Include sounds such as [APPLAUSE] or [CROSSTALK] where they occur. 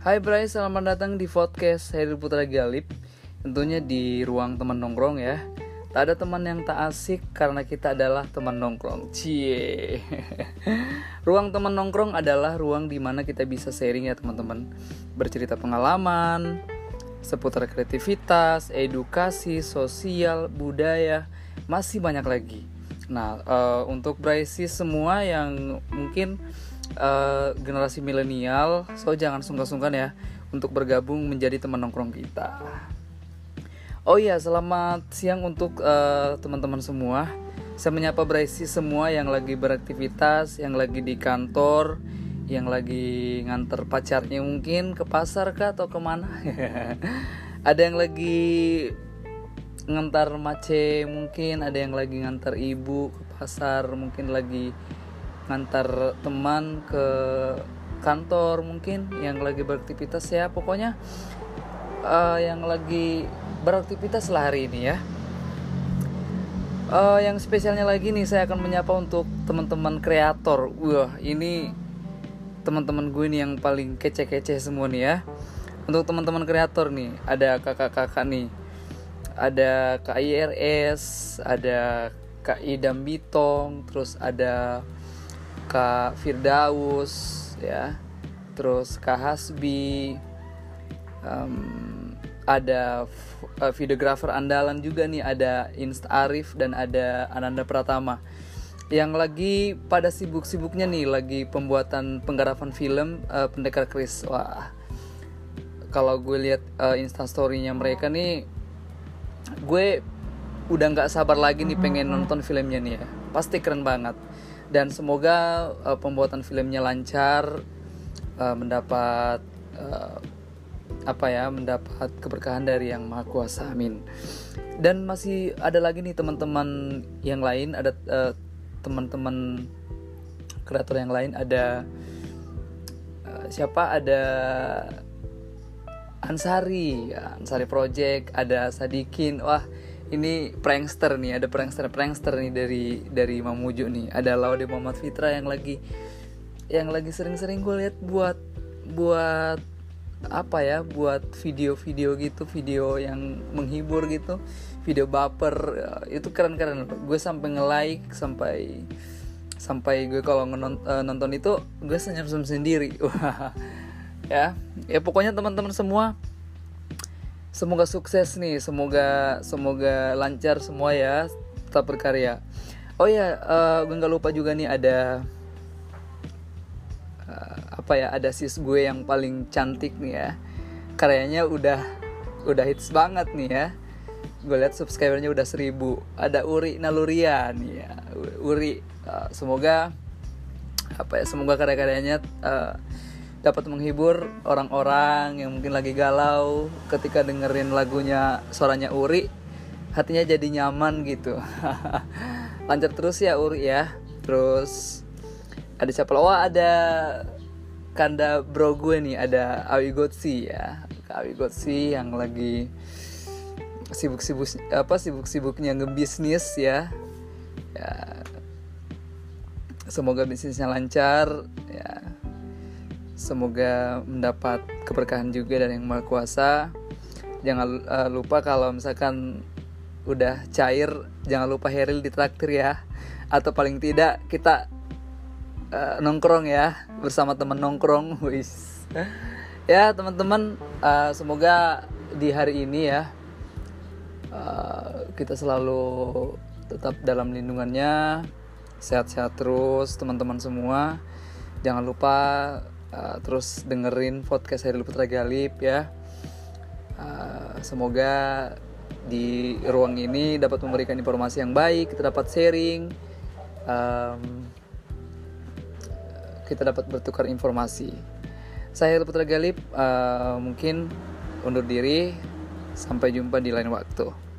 Hai Bray, selamat datang di podcast Heri Putra Galip Tentunya di ruang teman nongkrong ya. Tak ada teman yang tak asik karena kita adalah teman nongkrong. Cie. [LAUGHS] Ruang teman nongkrong adalah ruang di mana kita bisa sharing ya teman-teman. Bercerita pengalaman Seputar kreativitas, edukasi, sosial, budaya. Masih banyak lagi. Nah, uh, untuk Bryce semua yang mungkin uh, generasi milenial, so jangan sungkan-sungkan ya untuk bergabung menjadi teman nongkrong kita. Oh iya, selamat siang untuk uh, teman-teman semua. Saya menyapa Braisi semua yang lagi beraktivitas, yang lagi di kantor, yang lagi nganter pacarnya mungkin ke pasar kah atau ke mana? [LAUGHS] ada yang lagi ngantar mace mungkin, ada yang lagi ngantar ibu ke pasar, mungkin lagi ngantar teman ke kantor mungkin yang lagi beraktivitas ya. Pokoknya uh, yang lagi beraktivitas lah hari ini ya. Uh, yang spesialnya lagi nih saya akan menyapa untuk teman-teman kreator. Wah ini teman-teman gue nih yang paling kece-kece semua nih ya. Untuk teman-teman kreator nih ada kakak-kakak nih. Ada KIRS ada Kak Idam Bitong terus ada Kak Firdaus ya. Terus Kak Hasbi um, ada uh, videografer andalan juga nih ada Inst Arif dan ada Ananda Pratama. Yang lagi pada sibuk-sibuknya nih lagi pembuatan penggarapan film uh, Pendekar Chris wah. Kalau gue lihat uh, instastorynya mereka nih gue udah nggak sabar lagi nih pengen nonton filmnya nih ya. Pasti keren banget dan semoga uh, pembuatan filmnya lancar uh, mendapat uh, apa ya mendapat keberkahan dari yang maha kuasa amin. Dan masih ada lagi nih teman-teman yang lain ada uh, teman-teman kreator yang lain ada uh, siapa? Ada Ansari Ansari Project ada Sadikin. Wah ini prankster nih ada prankster prankster nih dari dari Mamuju nih. Ada Laude Muhammad Fitra yang lagi yang lagi sering-sering gue lihat buat buat apa ya buat video-video gitu video yang menghibur gitu video baper. Itu keren-keren gue sampai nge-like sampai sampai gue kalau eh, nonton itu gue senyum-senyum sendiri. [LAUGHS] Ya. Ya pokoknya teman-teman semua semoga sukses nih semoga semoga lancar semua ya tetap berkarya. Oh ya uh, gue nggak lupa juga nih ada uh, apa ya ada sis gue yang paling cantik nih ya. Karyanya udah udah hits banget nih ya. Gue lihat subscribernya udah seribu. Ada Uri Naluria nih ya. Uri uh, semoga apa ya semoga karya-karyanya uh, dapat menghibur orang-orang yang mungkin lagi galau ketika dengerin lagunya suaranya Uri hatinya jadi nyaman gitu. [LAUGHS] Lancar terus ya Uri ya. Terus ada siapa oh ada kanda bro gue nih ada Awi Gotsi ya. Awi Gotsi yang lagi sibuk-sibuk apa sibuk-sibuknya ngebisnis ya. Ya semoga bisnisnya lancar ya semoga mendapat keberkahan juga dari yang maha kuasa. Jangan uh, lupa kalau misalkan udah cair jangan lupa Heril ditraktir ya. Atau paling tidak kita uh, nongkrong ya bersama teman nongkrong. [LAUGHS] Wis. Ya teman-teman uh, semoga di hari ini ya uh, kita selalu tetap dalam lindungannya sehat-sehat terus teman-teman semua. Jangan lupa uh, terus dengerin podcast Hairil Putra Galip ya. Uh, semoga di ruang ini dapat memberikan informasi yang baik kita dapat sharing um, kita dapat bertukar informasi. Saya Hairil Putra Galip uh, mungkin undur diri. Sampai jumpa di lain waktu